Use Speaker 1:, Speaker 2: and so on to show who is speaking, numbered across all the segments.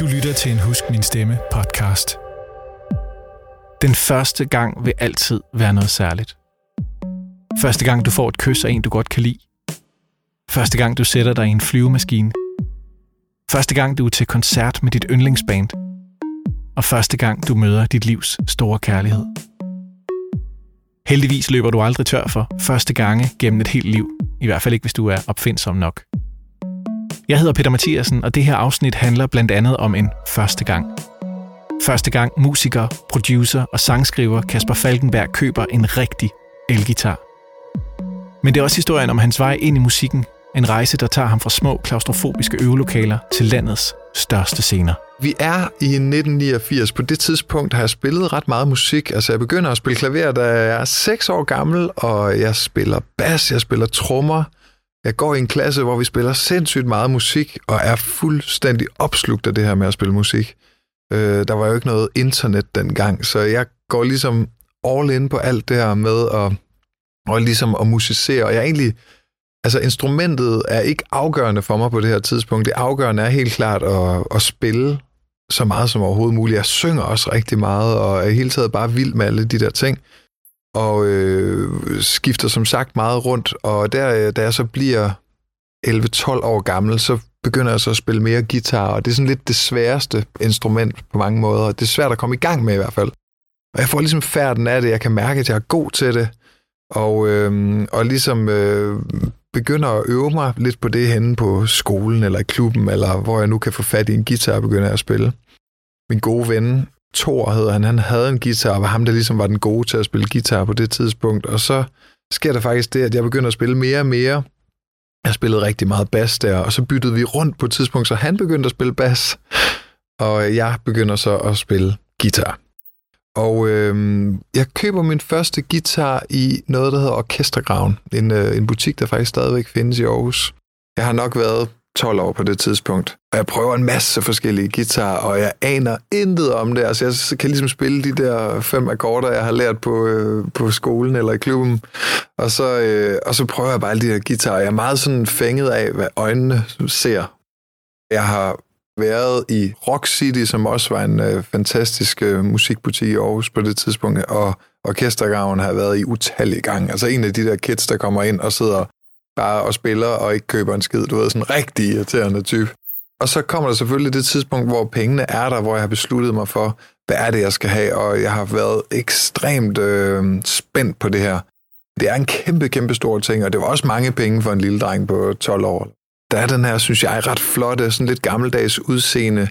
Speaker 1: Du lytter til en Husk Min Stemme podcast. Den første gang vil altid være noget særligt. Første gang du får et kys af en, du godt kan lide. Første gang du sætter dig i en flyvemaskine. Første gang du er til koncert med dit yndlingsband. Og første gang du møder dit livs store kærlighed. Heldigvis løber du aldrig tør for første gange gennem et helt liv. I hvert fald ikke, hvis du er opfindsom nok. Jeg hedder Peter Mathiasen, og det her afsnit handler blandt andet om en første gang. Første gang musiker, producer og sangskriver Kasper Falkenberg køber en rigtig elgitar. Men det er også historien om hans vej ind i musikken. En rejse, der tager ham fra små klaustrofobiske øvelokaler til landets største scener.
Speaker 2: Vi er i 1989. På det tidspunkt har jeg spillet ret meget musik. Altså, jeg begynder at spille klaver, da jeg er 6 år gammel, og jeg spiller bas, jeg spiller trommer. Jeg går i en klasse, hvor vi spiller sindssygt meget musik, og er fuldstændig opslugt af det her med at spille musik. Øh, der var jo ikke noget internet dengang, så jeg går ligesom all in på alt det her med at, og ligesom at musicere. Og jeg er egentlig, altså instrumentet er ikke afgørende for mig på det her tidspunkt. Det afgørende er helt klart at, at spille så meget som overhovedet muligt. Jeg synger også rigtig meget, og er hele taget bare vild med alle de der ting og øh, skifter som sagt meget rundt, og der, øh, da jeg så bliver 11-12 år gammel, så begynder jeg så at spille mere guitar, og det er sådan lidt det sværeste instrument på mange måder. og Det er svært at komme i gang med i hvert fald. Og jeg får ligesom færden af det, jeg kan mærke, at jeg er god til det, og, øh, og ligesom øh, begynder at øve mig lidt på det henne på skolen eller i klubben, eller hvor jeg nu kan få fat i en guitar og begynder at spille. Min gode ven, Thor hedder han, han havde en guitar, og var ham, der ligesom var den gode til at spille guitar på det tidspunkt. Og så sker der faktisk det, at jeg begynder at spille mere og mere. Jeg spillede rigtig meget bas der, og så byttede vi rundt på et tidspunkt, så han begyndte at spille bas, og jeg begynder så at spille guitar. Og øh, jeg køber min første guitar i noget, der hedder Orkestergraven, en, øh, en butik, der faktisk stadigvæk findes i Aarhus. Jeg har nok været 12 år på det tidspunkt. Og jeg prøver en masse forskellige guitarer, og jeg aner intet om det. Altså, jeg kan ligesom spille de der fem akkorder, jeg har lært på, øh, på skolen eller i klubben. Og så, øh, og så prøver jeg bare alle de her guitarer. Jeg er meget sådan fænget af, hvad øjnene ser. Jeg har været i Rock City, som også var en øh, fantastisk øh, musikbutik i Aarhus på det tidspunkt, og Orkestergraven har været i utallige gange. Altså en af de der kids, der kommer ind og sidder bare og spiller og ikke køber en skid. Du ved, sådan en rigtig irriterende type. Og så kommer der selvfølgelig det tidspunkt, hvor pengene er der, hvor jeg har besluttet mig for, hvad er det, jeg skal have, og jeg har været ekstremt øh, spændt på det her. Det er en kæmpe, kæmpe stor ting, og det var også mange penge for en lille dreng på 12 år. Der er den her, synes jeg, ret flotte, sådan lidt gammeldags udseende,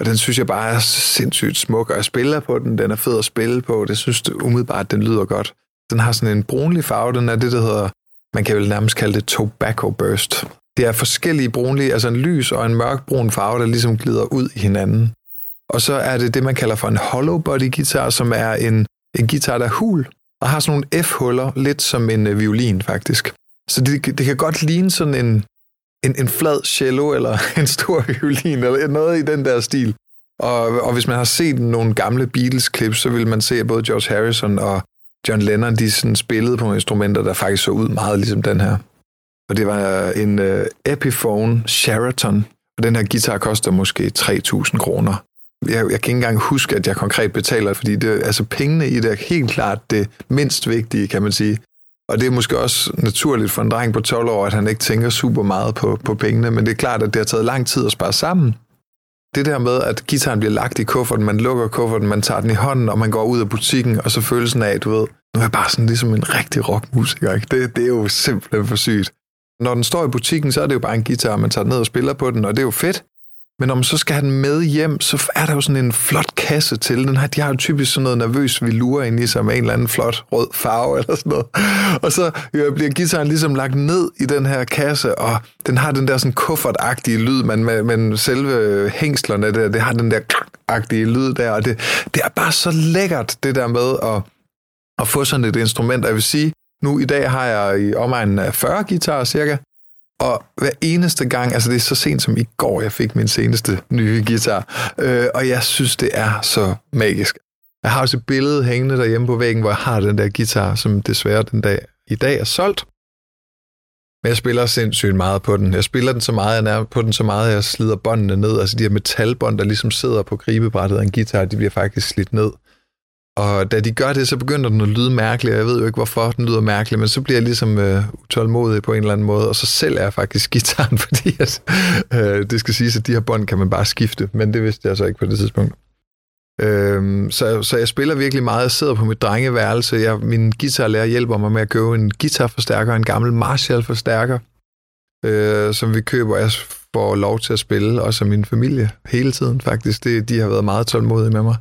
Speaker 2: og den synes jeg bare er sindssygt smuk, og jeg spiller på den, den er fed at spille på, det synes jeg umiddelbart, den lyder godt. Den har sådan en brunlig farve, den er det, der hedder man kan vel nærmest kalde det tobacco burst. Det er forskellige brunlige, altså en lys og en mørk brun farve, der ligesom glider ud i hinanden. Og så er det det, man kalder for en hollow body guitar, som er en, en guitar, der er hul og har sådan nogle F-huller, lidt som en øh, violin faktisk. Så det, det kan godt ligne sådan en, en, en flad cello eller en stor violin, eller noget i den der stil. Og, og hvis man har set nogle gamle Beatles-klip, så vil man se, at både George Harrison og John Lennon, de sådan spillede på nogle instrumenter, der faktisk så ud meget ligesom den her. Og det var en uh, Epiphone Sheraton, og den her guitar koster måske 3.000 kroner. Jeg, jeg kan ikke engang huske, at jeg konkret betaler, fordi det, altså pengene i det er helt klart det mindst vigtige, kan man sige. Og det er måske også naturligt for en dreng på 12 år, at han ikke tænker super meget på, på pengene, men det er klart, at det har taget lang tid at spare sammen det der med, at gitaren bliver lagt i kufferten, man lukker kufferten, man tager den i hånden, og man går ud af butikken, og så følelsen af, du ved, nu er jeg bare sådan ligesom en rigtig rockmusiker. Ikke? Det, det er jo simpelthen for sygt. Når den står i butikken, så er det jo bare en guitar, man tager den ned og spiller på den, og det er jo fedt. Men når man så skal have den med hjem, så er der jo sådan en flot kasse til. Den her, de har jo typisk sådan noget nervøs velure ind i sig med en eller anden flot rød farve eller sådan noget. Og så jo, bliver gitaren ligesom lagt ned i den her kasse, og den har den der sådan kuffertagtige lyd, men, men, men selve hængslerne der, det har den der agtige lyd der, og det, det er bare så lækkert, det der med at, at få sådan et instrument. Jeg vil sige, nu i dag har jeg i omegnen af 40 guitarer cirka, og hver eneste gang, altså det er så sent som i går, jeg fik min seneste nye guitar, øh, og jeg synes, det er så magisk. Jeg har også et billede hængende derhjemme på væggen, hvor jeg har den der guitar, som desværre den dag i dag er solgt. Men jeg spiller sindssygt meget på den. Jeg spiller den så meget, jeg er på den så meget, jeg slider båndene ned. Altså de her metalbånd, der ligesom sidder på gribebrættet af en guitar, de bliver faktisk slidt ned. Og da de gør det, så begynder den at lyde mærkeligt, og jeg ved jo ikke, hvorfor den lyder mærkeligt, men så bliver jeg ligesom øh, utålmodig på en eller anden måde, og så sælger jeg faktisk gitaren, fordi at, øh, det skal siges, at de her bånd kan man bare skifte, men det vidste jeg så ikke på det tidspunkt. Øh, så, så jeg spiller virkelig meget. Jeg sidder på mit drengeværelse. Jeg, min guitarlærer hjælper mig med at købe en guitarforstærker, en gammel Marshall-forstærker, øh, som vi køber. Jeg får lov til at spille, også af min familie, hele tiden faktisk. Det, de har været meget tålmodige med mig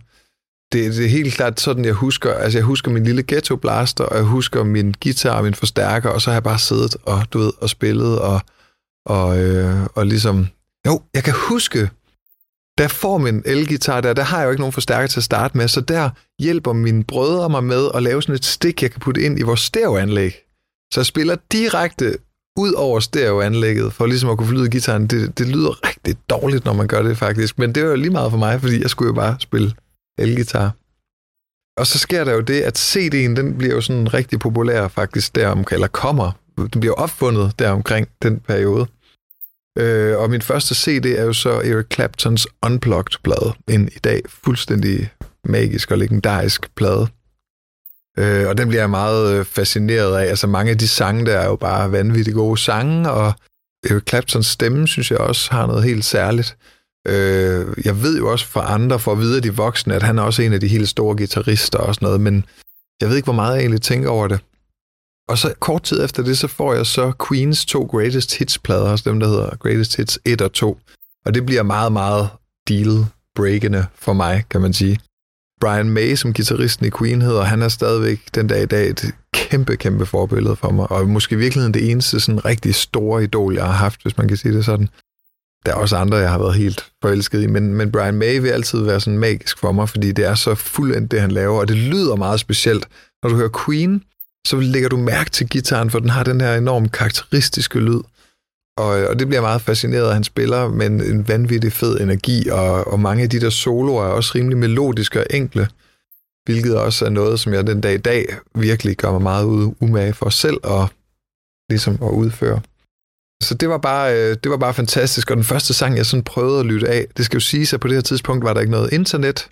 Speaker 2: det, det er helt klart sådan, jeg husker, altså jeg husker min lille ghetto blaster, og jeg husker min guitar og min forstærker, og så har jeg bare siddet og, du ved, og spillet, og, og, øh, og ligesom, jo, jeg kan huske, da får min elgitar der, der har jeg jo ikke nogen forstærker til at starte med, så der hjælper mine brødre mig med at lave sådan et stik, jeg kan putte ind i vores stereoanlæg. Så jeg spiller direkte ud over stereoanlægget, for ligesom at kunne flyde gitaren. Det, det lyder rigtig dårligt, når man gør det faktisk, men det var jo lige meget for mig, fordi jeg skulle jo bare spille elgitar. Og så sker der jo det, at CD'en, den bliver jo sådan rigtig populær faktisk deromkring, eller kommer. Den bliver opfundet deromkring den periode. Øh, og min første CD er jo så Eric Claptons Unplugged-plade. En i dag fuldstændig magisk og legendarisk plade. Øh, og den bliver jeg meget øh, fascineret af. Altså mange af de sange, der er jo bare vanvittigt gode sange, og Eric Claptons stemme, synes jeg også har noget helt særligt. Øh, jeg ved jo også fra andre, for at vide af de voksne, at han er også en af de helt store guitarister og sådan noget, men jeg ved ikke, hvor meget jeg egentlig tænker over det. Og så kort tid efter det, så får jeg så Queens to Greatest Hits-plader, altså dem, der hedder Greatest Hits 1 og 2. Og det bliver meget, meget deal-breakende for mig, kan man sige. Brian May, som guitaristen i Queen hedder, han er stadigvæk den dag i dag et kæmpe, kæmpe forbillede for mig, og måske i virkeligheden det eneste sådan rigtig store idol, jeg har haft, hvis man kan sige det sådan. Der er også andre, jeg har været helt forelsket i, men, men Brian May vil altid være sådan magisk for mig, fordi det er så fuldendt, det han laver, og det lyder meget specielt. Når du hører Queen, så lægger du mærke til gitaren, for den har den her enormt karakteristiske lyd. Og, og det bliver meget fascineret, at han spiller med en, en vanvittig fed energi, og, og mange af de der soloer er også rimelig melodiske og enkle, hvilket også er noget, som jeg den dag i dag virkelig gør mig meget umage for selv og ligesom at udføre. Så det var, bare, øh, det var bare fantastisk, og den første sang, jeg sådan prøvede at lytte af, det skal jo sige, at på det her tidspunkt var der ikke noget internet,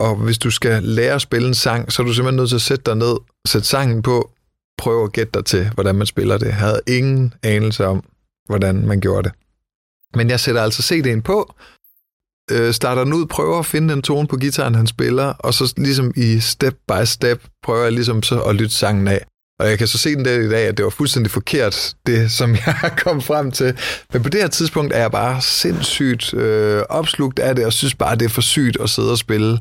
Speaker 2: og hvis du skal lære at spille en sang, så er du simpelthen nødt til at sætte dig ned, sætte sangen på, prøve at gætte dig til, hvordan man spiller det. Jeg havde ingen anelse om, hvordan man gjorde det. Men jeg sætter altså CD'en på, øh, starter den ud, prøver at finde den tone på gitaren, han spiller, og så ligesom i step by step prøver jeg ligesom så at lytte sangen af. Og jeg kan så se den der i dag, at det var fuldstændig forkert, det som jeg kom frem til. Men på det her tidspunkt er jeg bare sindssygt øh, opslugt af det, og synes bare, det er for sygt at sidde og spille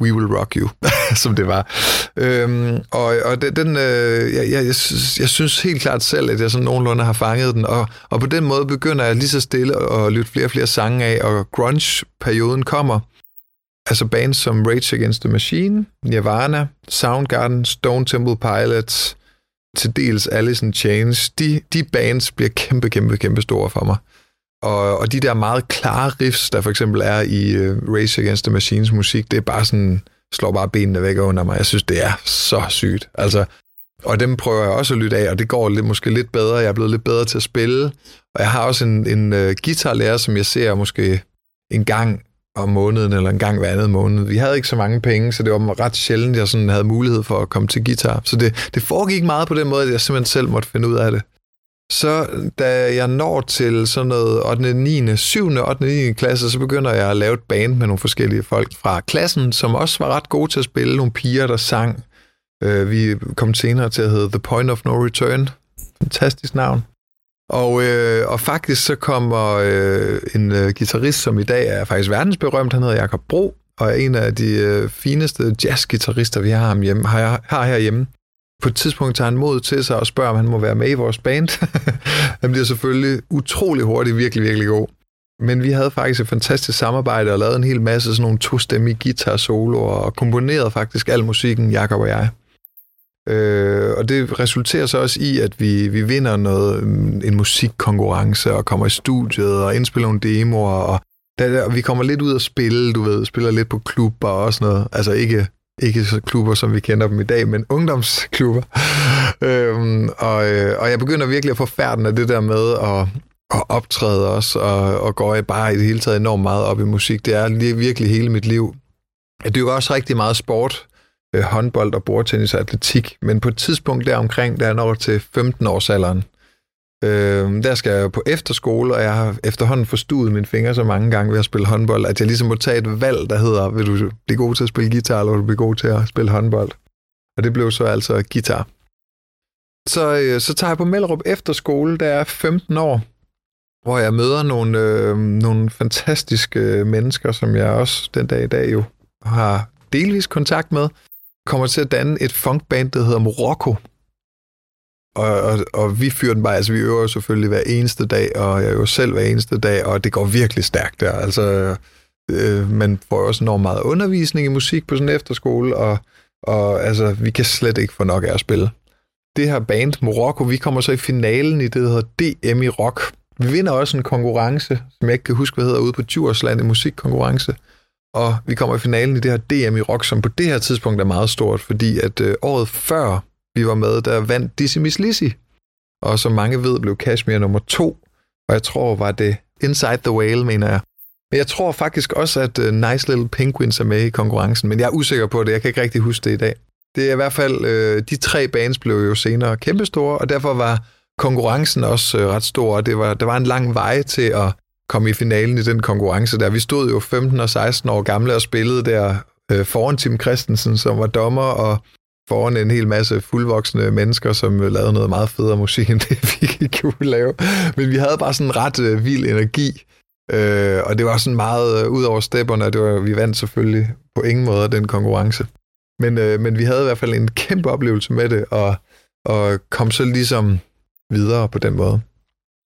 Speaker 2: We Will Rock You, som det var. Øhm, og og den, øh, jeg, jeg, jeg, synes, jeg synes helt klart selv, at jeg sådan nogenlunde har fanget den, og, og på den måde begynder jeg lige så stille at lytte flere og flere sange af, og grunge-perioden kommer. Altså bands som Rage Against the Machine, Nirvana, Soundgarden, Stone Temple Pilots, til dels Alice in Chains, de, de bands bliver kæmpe, kæmpe, kæmpe store for mig. Og, og de der meget klare riffs, der for eksempel er i uh, Race Against the Machines musik, det er bare sådan, slår bare benene væk under mig. Jeg synes, det er så sygt. Altså, og dem prøver jeg også at lytte af, og det går lidt, måske lidt bedre. Jeg er blevet lidt bedre til at spille. Og jeg har også en, en uh, guitarlærer, som jeg ser måske en gang om måneden, eller en gang hver andet måned. Vi havde ikke så mange penge, så det var ret sjældent, jeg sådan havde mulighed for at komme til guitar. Så det, det foregik meget på den måde, at jeg simpelthen selv måtte finde ud af det. Så da jeg når til sådan noget 8. 9. 7. 8. 9. klasse, så begynder jeg at lave et band med nogle forskellige folk fra klassen, som også var ret gode til at spille. Nogle piger, der sang. Øh, vi kom senere til at hedde The Point of No Return. Fantastisk navn. Og, øh, og faktisk så kommer øh, en øh, guitarist, som i dag er faktisk verdensberømt, han hedder Jakob Bro, og er en af de øh, fineste jazzgitarrister, vi har, hjemme, har, har herhjemme. På et tidspunkt tager han mod til sig og spørger, om han må være med i vores band. han bliver selvfølgelig utrolig hurtigt virkelig, virkelig god. Men vi havde faktisk et fantastisk samarbejde og lavet en hel masse sådan nogle to-stemmige guitar-soloer og komponerede faktisk al musikken, Jakob og jeg. Øh, og det resulterer så også i, at vi, vi vinder noget, mm, en musikkonkurrence og kommer i studiet og indspiller nogle demoer. Og der, der, vi kommer lidt ud og spille, du ved, spiller lidt på klubber og sådan noget. Altså ikke, ikke så klubber, som vi kender dem i dag, men ungdomsklubber. øhm, og, øh, og jeg begynder virkelig at få færden af det der med at, at optræde også, og, og går jeg bare i det hele taget enormt meget op i musik. Det er virkelig hele mit liv. Det er også rigtig meget sport, øh, håndbold og bordtennis og atletik, men på et tidspunkt der omkring, der er når til 15 års alderen, øh, der skal jeg på efterskole, og jeg har efterhånden forstuet mine fingre så mange gange ved at spille håndbold, at jeg ligesom må tage et valg, der hedder, vil du blive god til at spille guitar, eller vil du blive god til at spille håndbold? Og det blev så altså guitar. Så, øh, så tager jeg på Mellerup efterskole, der er 15 år, hvor jeg møder nogle, øh, nogle fantastiske mennesker, som jeg også den dag i dag jo har delvis kontakt med, kommer til at danne et funkband, der hedder Morocco. Og, og, og vi fyrer den bare, altså vi øver jo selvfølgelig hver eneste dag, og jeg øver selv hver eneste dag, og det går virkelig stærkt der. Altså, øh, man får også enormt meget undervisning i musik på sådan en efterskole, og, og altså, vi kan slet ikke få nok af at spille. Det her band, Morocco, vi kommer så i finalen i det, der hedder DM i Rock. Vi vinder også en konkurrence, som jeg ikke kan huske, hvad hedder, ude på Djursland, en musikkonkurrence. Og vi kommer i finalen i det her DM i Rock, som på det her tidspunkt er meget stort, fordi at øh, året før vi var med, der vandt Dizzy Miss Lizzy. Og som mange ved, blev Kashmir nummer to, og jeg tror, var det Inside the Whale, mener jeg. Men jeg tror faktisk også, at uh, Nice Little Penguins er med i konkurrencen, men jeg er usikker på det. Jeg kan ikke rigtig huske det i dag. Det er i hvert fald, øh, de tre bands blev jo senere kæmpestore, og derfor var konkurrencen også øh, ret stor, og det var, der var en lang vej til at komme i finalen i den konkurrence der. Vi stod jo 15 og 16 år gamle og spillede der øh, foran Tim Christensen, som var dommer, og foran en hel masse fuldvoksne mennesker, som lavede noget meget federe musik, end det vi kunne lave. Men vi havde bare sådan en ret øh, vild energi, øh, og det var sådan meget øh, ud over stepperne, det var, vi vandt selvfølgelig på ingen måde den konkurrence. Men, øh, men vi havde i hvert fald en kæmpe oplevelse med det, og, og kom så ligesom videre på den måde.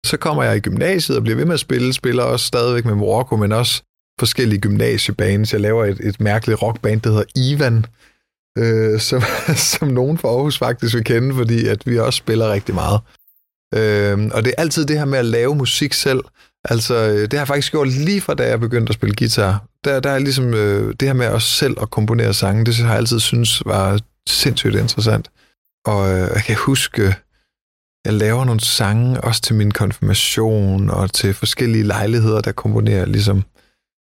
Speaker 2: Så kommer jeg i gymnasiet og bliver ved med at spille, spiller også stadigvæk med Morocco, men også forskellige gymnasiebands. Jeg laver et, et mærkeligt rockband, der hedder Ivan, øh, som, som nogen fra Aarhus faktisk vil kende, fordi at vi også spiller rigtig meget. Øh, og det er altid det her med at lave musik selv. Altså, øh, det har jeg faktisk gjort lige fra da jeg begyndte at spille guitar. Der, der er ligesom øh, det her med os selv at komponere sange, det har jeg altid synes var sindssygt interessant. Og øh, jeg kan huske, jeg laver nogle sange også til min konfirmation og til forskellige lejligheder, der komponerer ligesom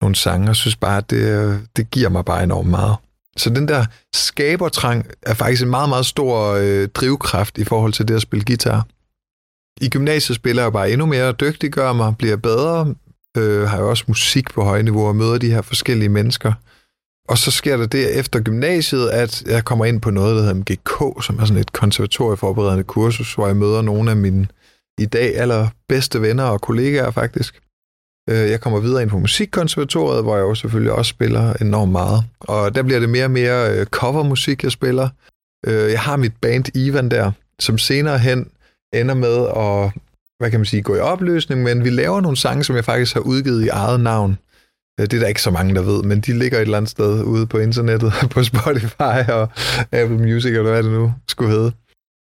Speaker 2: nogle sange, og synes bare, at det, det giver mig bare enormt meget. Så den der skabertrang er faktisk en meget, meget stor øh, drivkraft i forhold til det at spille guitar. I gymnasiet spiller jeg bare endnu mere, dygtiggør mig, bliver bedre, øh, har jo også musik på høje niveau og møder de her forskellige mennesker. Og så sker der det efter gymnasiet, at jeg kommer ind på noget, der hedder MGK, som er sådan et konservatorieforberedende kursus, hvor jeg møder nogle af mine i dag allerbedste venner og kollegaer faktisk. Øh, jeg kommer videre ind på musikkonservatoriet, hvor jeg jo selvfølgelig også spiller enormt meget. Og der bliver det mere og mere øh, covermusik, jeg spiller. Øh, jeg har mit band Ivan der, som senere hen ender med at, hvad kan man sige, gå i opløsning, men vi laver nogle sange, som jeg faktisk har udgivet i eget navn. Øh, det er der ikke så mange, der ved, men de ligger et eller andet sted ude på internettet, på Spotify og Apple Music, eller hvad det nu skulle hedde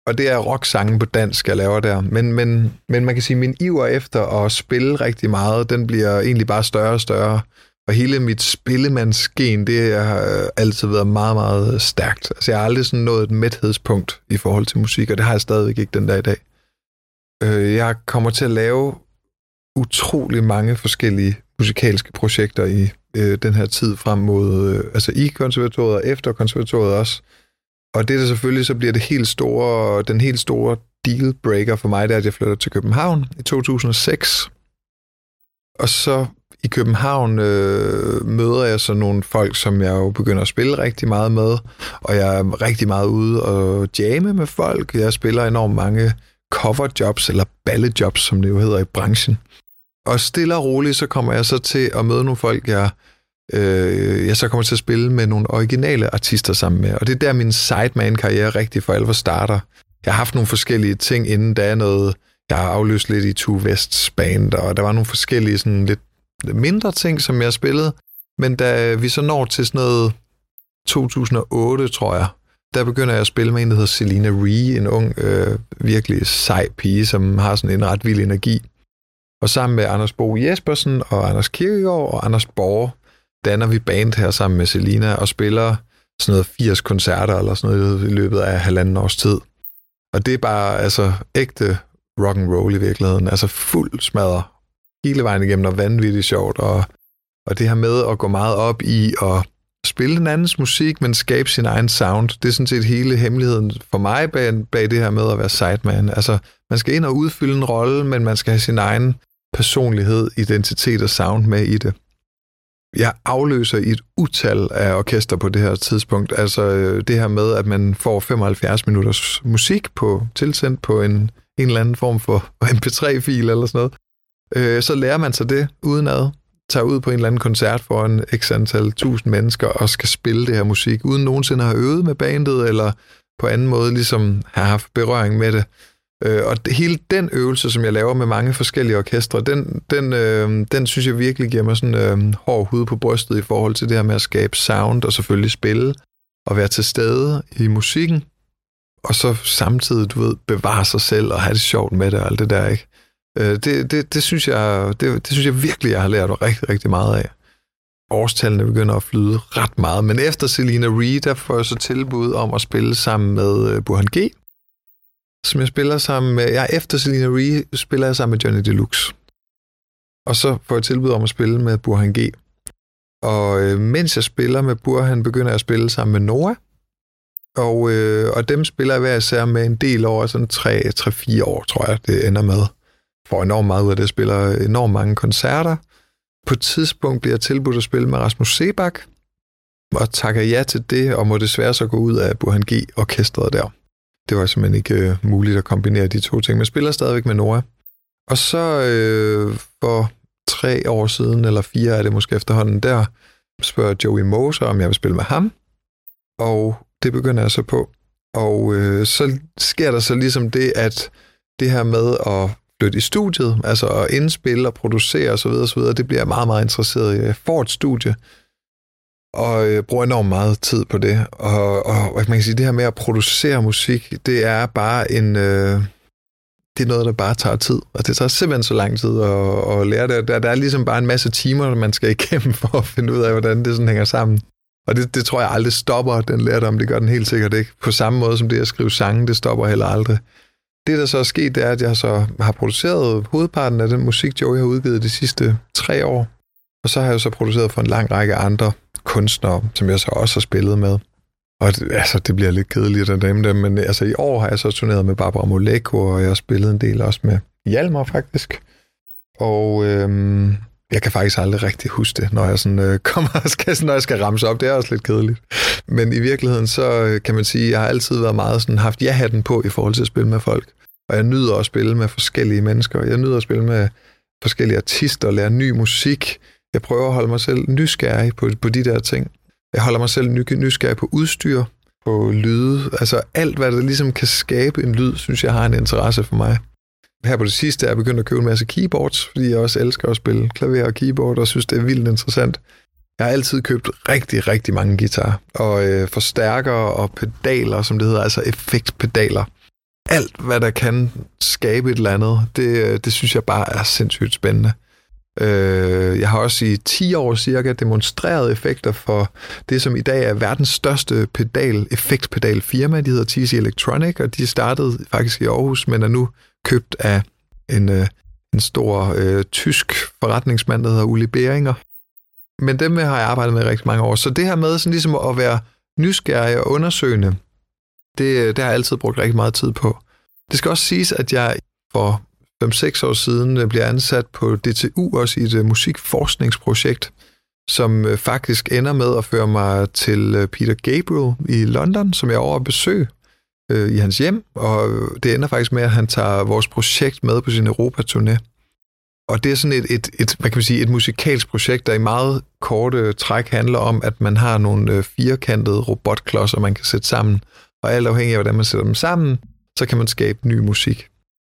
Speaker 2: og det er rock-sange på dansk, jeg laver der. Men, men, men man kan sige, at min iver efter at spille rigtig meget, den bliver egentlig bare større og større. Og hele mit spillemandsgen, det har øh, altid været meget, meget stærkt. Altså jeg har aldrig sådan nået et mæthedspunkt i forhold til musik, og det har jeg stadigvæk ikke den dag i dag. Øh, jeg kommer til at lave utrolig mange forskellige musikalske projekter i øh, den her tid frem mod, øh, altså i konservatoriet og efter konservatoriet også. Og det der selvfølgelig så bliver det helt store, den helt store dealbreaker for mig, det er, at jeg flytter til København i 2006. Og så i København øh, møder jeg så nogle folk, som jeg jo begynder at spille rigtig meget med, og jeg er rigtig meget ude og jamme med folk. Jeg spiller enormt mange coverjobs, eller ballejobs, som det jo hedder i branchen. Og stille og roligt, så kommer jeg så til at møde nogle folk, jeg øh, jeg så kommer til at spille med nogle originale artister sammen med. Og det er der, min sideman-karriere rigtig for alvor starter. Jeg har haft nogle forskellige ting inden, der er noget, jeg har afløst lidt i Two Vests band, og der var nogle forskellige sådan lidt mindre ting, som jeg spillede. Men da vi så når til sådan noget 2008, tror jeg, der begynder jeg at spille med en, der hedder Selina Ree, en ung, øh, virkelig sej pige, som har sådan en ret vild energi. Og sammen med Anders Bo Jespersen og Anders Kirkegaard og Anders Borg, danner vi band her sammen med Selina og spiller sådan noget 80 koncerter eller sådan noget i løbet af halvanden års tid. Og det er bare altså ægte rock and roll i virkeligheden. Altså fuld smadre hele vejen igennem og vanvittigt sjovt. Og, og det her med at gå meget op i at spille den andens musik, men skabe sin egen sound. Det er sådan set hele hemmeligheden for mig bag, bag det her med at være sideman. Altså, man skal ind og udfylde en rolle, men man skal have sin egen personlighed, identitet og sound med i det. Jeg afløser i et utal af orkester på det her tidspunkt. Altså øh, det her med, at man får 75 minutters musik på tilsendt på en, en eller anden form for MP3-fil eller sådan noget. Øh, så lærer man sig det udenad tager ud på en eller anden koncert for en x antal tusind mennesker og skal spille det her musik, uden nogensinde at have øvet med bandet, eller på anden måde ligesom have haft berøring med det. Øh, og hele den øvelse, som jeg laver med mange forskellige orkestre, den, den, øh, den synes jeg virkelig giver mig sådan øh, hård hud på brystet i forhold til det her med at skabe sound og selvfølgelig spille og være til stede i musikken, og så samtidig, du ved, bevare sig selv og have det sjovt med det og alt det der, ikke? Øh, det, det, det, synes jeg, det, det synes jeg virkelig, jeg har lært rigtig, rigtig meget af. Årstallene begynder at flyde ret meget, men efter Selina Reed, der får jeg så tilbud om at spille sammen med øh, Burhan G., som jeg spiller sammen med, ja, efter Selina Reed spiller jeg sammen med Johnny Deluxe. Og så får jeg tilbud om at spille med Burhan G. Og øh, mens jeg spiller med Burhan, begynder jeg at spille sammen med Noah. Og, øh, og dem spiller jeg hver især med en del over, sådan 3-4 år, tror jeg, det ender med får enormt meget ud af det, jeg spiller enormt mange koncerter. På et tidspunkt bliver jeg tilbudt at spille med Rasmus Sebak, og takker ja til det, og må desværre så gå ud af Burhan G-orkestret der. Det var simpelthen ikke øh, muligt at kombinere de to ting, men spiller stadigvæk med Nora. Og så øh, for tre år siden, eller fire er det måske efterhånden der, spørger Joey Moser, om jeg vil spille med ham. Og det begynder jeg så på. Og øh, så sker der så ligesom det, at det her med at flytte i studiet, altså at indspille og producere osv., osv., det bliver jeg meget, meget interesseret i. Jeg får et studie, og øh, bruger enormt meget tid på det. Og, og hvad kan man kan sige, det her med at producere musik, det er bare en... Øh, det er noget, der bare tager tid. Og det tager simpelthen så lang tid at, at lære det. Der, der er ligesom bare en masse timer, man skal igennem for at finde ud af, hvordan det sådan hænger sammen. Og det, det tror jeg aldrig stopper, den lærdom. Det gør den helt sikkert ikke. På samme måde som det at skrive sange, det stopper heller aldrig. Det, der så er sket, det er, at jeg så har produceret hovedparten af den musik, Joey har udgivet de sidste tre år. Og så har jeg så produceret for en lang række andre kunstnere, som jeg så også har spillet med. Og det, altså, det bliver lidt kedeligt at dem, men altså, i år har jeg så turneret med Barbara Moleko, og jeg har spillet en del også med Hjalmar, faktisk. Og øhm, jeg kan faktisk aldrig rigtig huske det, når jeg, sådan, øh, kommer, skal, når jeg skal ramse op. Det er også lidt kedeligt. Men i virkeligheden, så øh, kan man sige, at jeg har altid været meget sådan, haft ja-hatten på i forhold til at spille med folk. Og jeg nyder at spille med forskellige mennesker. Jeg nyder at spille med forskellige artister og lære ny musik. Jeg prøver at holde mig selv nysgerrig på, på de der ting. Jeg holder mig selv nysgerrig på udstyr, på lyde. Altså alt, hvad der ligesom kan skabe en lyd, synes jeg har en interesse for mig. Her på det sidste er jeg begyndt at købe en masse keyboards, fordi jeg også elsker at spille klaver og keyboard, og synes, det er vildt interessant. Jeg har altid købt rigtig, rigtig mange guitarer, og øh, forstærkere og pedaler, som det hedder, altså effektpedaler alt, hvad der kan skabe et eller andet, det, øh, det synes jeg bare er sindssygt spændende. Øh, jeg har også i 10 år cirka demonstreret effekter for det, som i dag er verdens største pedal, effektpedal firma. De hedder TC Electronic, og de startede faktisk i Aarhus, men er nu købt af en, øh, en stor øh, tysk forretningsmand, der hedder Uli Beringer. Men dem har jeg arbejdet med rigtig mange år. Så det her med sådan ligesom at være nysgerrig og undersøgende, det, øh, det har jeg altid brugt rigtig meget tid på. Det skal også siges, at jeg for 5-6 år siden øh, bliver ansat på DTU, også i et øh, musikforskningsprojekt, som øh, faktisk ender med at føre mig til Peter Gabriel i London, som jeg er over at besøge øh, i hans hjem, og det ender faktisk med, at han tager vores projekt med på sin Europa-turné. Og det er sådan et, et, et, hvad kan man sige, et musikalsk projekt, der i meget korte træk handler om, at man har nogle firkantede robotklodser, man kan sætte sammen, og alt afhængig af, hvordan man sætter dem sammen, så kan man skabe ny musik.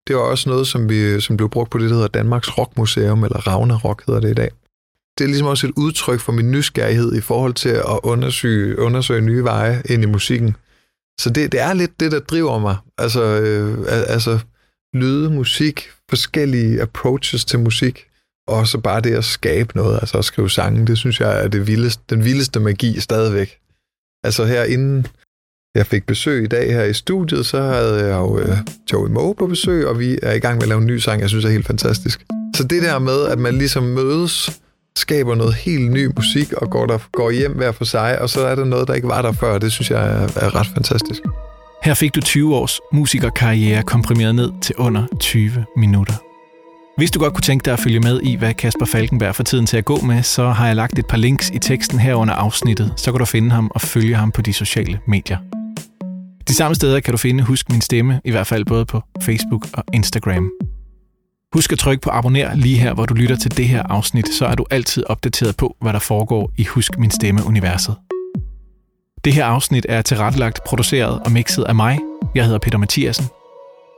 Speaker 2: Det var også noget, som, vi, som blev brugt på det, der hedder Danmarks Rockmuseum, eller Ragnarok hedder det i dag. Det er ligesom også et udtryk for min nysgerrighed i forhold til at undersøge, undersøge nye veje ind i musikken. Så det, det er lidt det, der driver mig. Altså, øh, altså lyde, musik, forskellige approaches til musik, og så bare det at skabe noget, altså at skrive sange, det synes jeg er det vildeste, den vildeste magi stadigvæk. Altså her inden jeg fik besøg i dag her i studiet, så havde jeg jo øh, Joey Moe på besøg, og vi er i gang med at lave en ny sang, jeg synes er helt fantastisk. Så det der med, at man ligesom mødes, skaber noget helt ny musik, og går, der, går hjem hver for sig, og så er der noget, der ikke var der før, det synes jeg er, er ret fantastisk.
Speaker 1: Her fik du 20 års musikerkarriere komprimeret ned til under 20 minutter. Hvis du godt kunne tænke dig at følge med i, hvad Kasper Falkenberg får tiden til at gå med, så har jeg lagt et par links i teksten her under afsnittet, så kan du finde ham og følge ham på de sociale medier. De samme steder kan du finde Husk Min Stemme, i hvert fald både på Facebook og Instagram. Husk at trykke på abonner lige her, hvor du lytter til det her afsnit, så er du altid opdateret på, hvad der foregår i Husk Min Stemme-universet. Det her afsnit er tilrettelagt, produceret og mixet af mig. Jeg hedder Peter Mathiasen.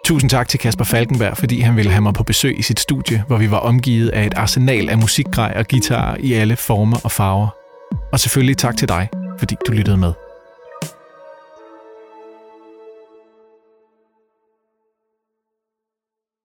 Speaker 1: Tusind tak til Kasper Falkenberg, fordi han ville have mig på besøg i sit studie, hvor vi var omgivet af et arsenal af musikgrej og guitar i alle former og farver. Og selvfølgelig tak til dig, fordi du lyttede med.